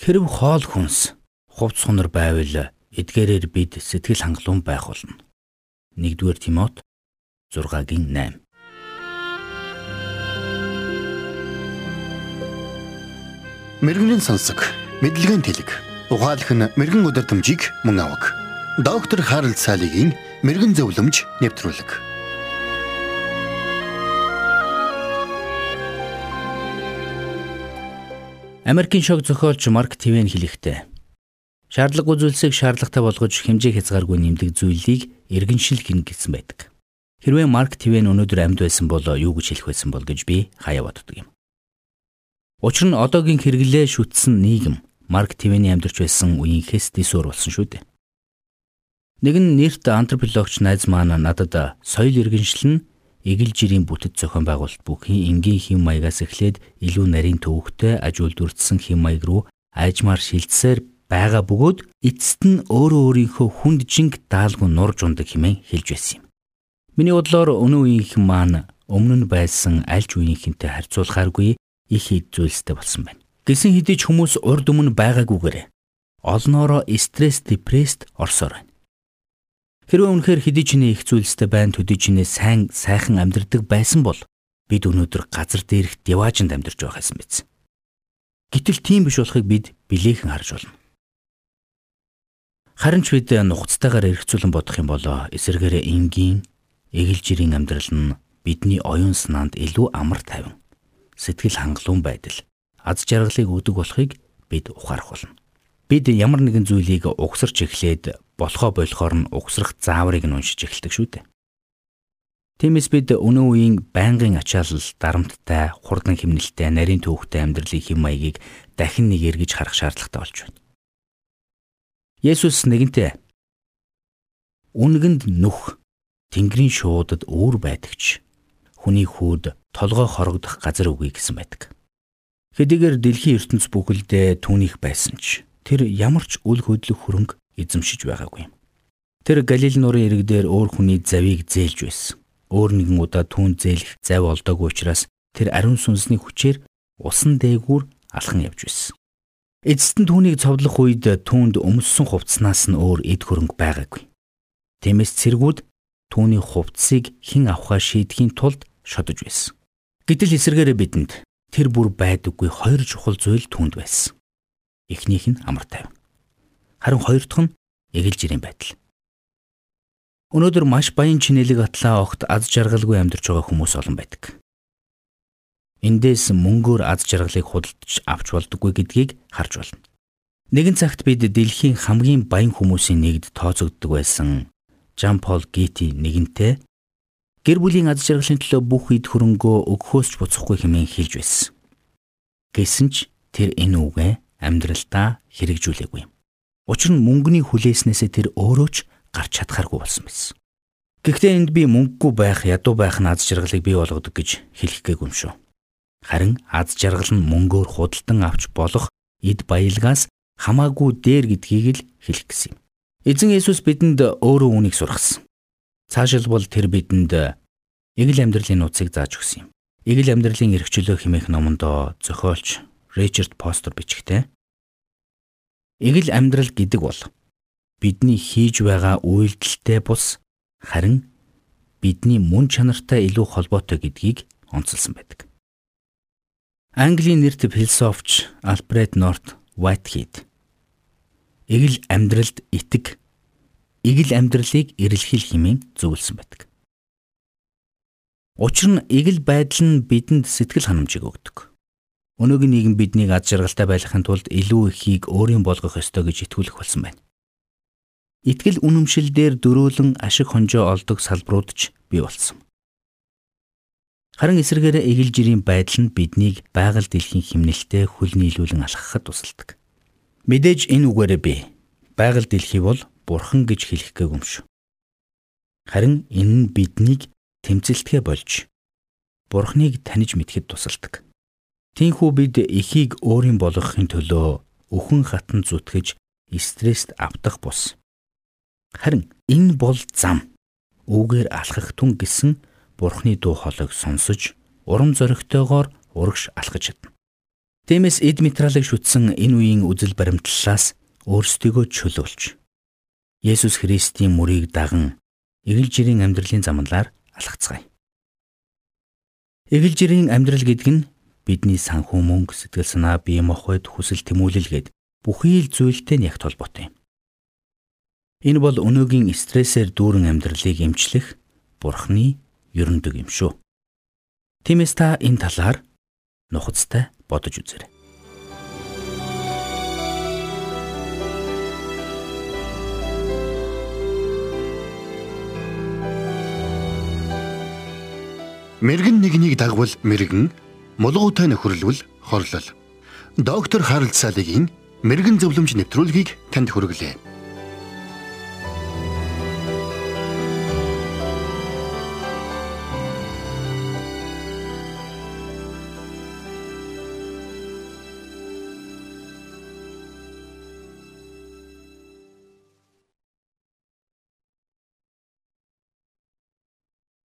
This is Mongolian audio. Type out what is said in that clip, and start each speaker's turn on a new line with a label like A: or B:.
A: Хэрв хоол хүнс хувц сунар байвал эдгээрээр бид сэтгэл хангалуун байх болно. 1-р Тимот 6-гийн 8.
B: Мэргэний сонсог, мэдлэгийн тэлэг. Ухаалх нь мэрэгэн өдөртөмжийг мөн авах. Доктор Харалт цаалогийн мэрэгэн зөвлөмж нэвтрүүлэг.
A: Америкийн шог зохиолч Марк Твен хэлэхдээ шаардлагагүй зүйлсийг шаардлагатай болгож хэмжээ хязгааргүй нэмдэг зүйлийг иргэншил гин гэсэн байдаг. Хэрвээ Марк Твен өнөөдөр амьд байсан бол юу гэж хэлэх байсан бол гэж би хаяа боддог юм. Учир нь одоогийн хэрэглээ шүтсэн нийгэм Марк Твений амьдарч байсан үеийнхээс дэсүр болсон шүү дээ. Нэгэн нэрт антропологч найз маань надад соёл иргэншил нь Игэл жирийн бүтэц зохион байгуулалт бүхий энгийн хэм маягаас эхлээд илүү нарийн төвөгтэй аж үйлдвэртсэн хэм маяг руу айжмаар шилжсээр байгаа бөгөөд эцэст нь өөрөө өөрийнхөө хүнд жинг даалгүй нурж ундаг хэмээн хэлж байсан юм. Миний бодлоор өнөө үеийнх маань өмнө нь байсан аль ч үеийнхэнтэй харьцуулахааргүй их хэд зүйлстэй болсон байна. Гэсэн хэдий ч хүмүүс урд өмнө байгаагүйгээр олноороо стресс, депресст орсоор байна. Хэрвээ үнэхээр хэдий ч нэ их зүйлстэй байн төдий ч нэ сайн сайхан амьдрдаг байсан бол бид өнөөдөр газар дээрх диваажинд амьдарч байхсан биз. Гэтэл тийм биш болохыг бид билээхэн харж байна. Харин ч бид нухацтайгаар эргцүүлэн бодох юм бол эсэргээрээ энгийн эгэл жирийн амьдрал нь бидний оюун санаанд илүү амар тайван сэтгэл хангалуун байдал аз жаргалыг өгдөг болохыг бид ухаарах болно. Бид ямар нэгэн зүйлийг угсарч эхлээд болохоо болохоор нь угсрах зааврыг нь уншиж эхэлдэг шүү дээ. Тиймээс бид өнөө үеийн байнгын ачаалал, дарамттай, хурдан химнэлтэй, нарийн төвхтэй амьдралын хэм маягийг дахин нэг эргэж харах шаардлагатай болж байна. Есүс нэгэнтээ Үнгэнд нүх Тэнгэрийн шуудад өөр байдагч хүний хүүд толгой хорогдох газар үгүй гэсэн байдаг. Хэдийгээр дэлхийн ертөнц бүхэлдээ түүнийх байсан ч тэр ямар ч үл хөдлөх хөрөнгө эзэмшиж байгаагүй. Тэр Галил нуурын ирэг дээр өөр хүний завийг зээлж байсан. Өөр нэгэн удаа түүн зээлэх зав олдоогүй учраас тэр ариун сүнсний хүчээр усан дээгүүр алхан явж байсан. Эцэст нь түүнийг цовдлох үед түүнд өмссөн хувцснаас нь өөр эд хөрөнгө байгаагүй. Тиймээс цэргүүд түүний хувцсыг хэн авахаа шийдэхийн тулд шодож байсан. Гэтэл эсэргээрээ бидэнд тэр бүр байдаггүй хоёр чухал зүйл түүнд байсан. Эхнийх нь амар тайван. Харин хоёр дахь нь эгэл жирийн байдал. Өнөөдөр маш баян чинэлэг атлаа огт аз жаргалгүй амьдарч байгаа хүмүүс олон байдаг. Эндээс мөнгөөр аз жаргалыг худалдаж авч болдоггүй гэдгийг харж байна. Нэгэн цагт бид дэлхийн хамгийн баян хүмүүсийн нэгд тооцогддог байсан Жан Пол Гити нэгэнтээ гэр бүлийн аз жаргалын төлөө бүх эд хөрөнгөө өгөхөөс ч буцахгүй хэмээн хэлж байсан. Гэсэн ч тэр энэ үгээ амьдралдаа хэрэгжүүлээгүй юм. Учир нь мөнгөний хүлээснээсээ тэр өөрөө ч гарч чадхааргүй болсон байсан. Гэхдээ энд би мөнгөгүй байх, ядуу байх наз жаргалыг бий болгодог гэж хэлэх гээгүй юм шүү. Харин аз жаргал нь мөнгөөр худалдан авч болох эд баялгаас хамаагүй дээр гэдгийг л хэлэх гэсэн юм. Эзэн Есүс бидэнд өөрөө үнийг сургасан. Цаашилбал тэр бидэнд эгэл амьдралын нууцыг зааж өгсөн юм. Эгэл амьдралын эрхчлөө хэмээх номонд зохиолч Ричард Постер бичгтээ Эгэл амьдрал гэдэг бол бидний хийж байгаа үйлдэлтэй бус харин бидний мөн чанартай илүү холбоотой гэдгийг онцолсон байдаг. Английн нэрт философч Альбред Норт Whitehead эгэл амьдралд итэг эгэл амьдралыг эрэлхийл хэмээн зөвлөсөн байдаг. Учир нь эгэл байдал нь бидэнд сэтгэл ханамжийг өгдөг. Өнөөгийн нийгэм биднийг аз жаргалтай байхын тулд илүү ихийг өөрийн болгох ёстой гэж итгүүлэх болсон байна. Итгэл үнэмшил дээр дөрөөлөн ашиг хонжоо олдог салбарууд ч бий болсон. Харин эсэргээрээ эгэл жирийн байдал нь биднийг байгаль дэлхийн химнэлтэд хөл нийлүүлэн алхахад тусалдаг. Мэдээж энэ үгээрээ би байгаль дэлхий бол бурхан гэж хэлэх гээгүй юм шүү. Харин энэ нь биднийг тэмцэлтгэ болж бурхныг таних мэдхэд тусалдаг. Тинхүү бид эхийг өөрийн болгохын төлөө өхөн хатан зүтгэж стресст автах бус. Харин энэ бол зам. Үүгээр алхах түн гэсэн Бурхны дуу хоолойг сонсож урам зоригтойгоор урагш алхаж чадна. Тиймээс эд материалыг шүтсэн энэ үеийн үзэл баримтлалаас өөрсдийгөө чөлөөлж Есүс Христийн мөрийг даган эгэл жирийн амьдралын замналаар алхацгаая. Эгэл жирийн амьдрал гэдэг нь бидний санхүү мөнгө, сэтгэл санаа, бие махбод, хүсэл тэмүүлэл гээд бүхий л зүйлтэй нь ягт холбоотой юм. Энэ бол өнөөгийн стрессээр дүүрэн амьдралыг эмчлэх Бурхны ерөндөг юм шүү. Тиймээс та энэ талаар нухацтай бодож үзээрэй.
B: Мэргэн нэгнийг дагвал мэргэн, мулгуутай нөхөрлөл хорлол. Доктор Харалт Салигийн мэрэгэн зөвлөмж нэвтрүүлгийг танд хүргэлээ.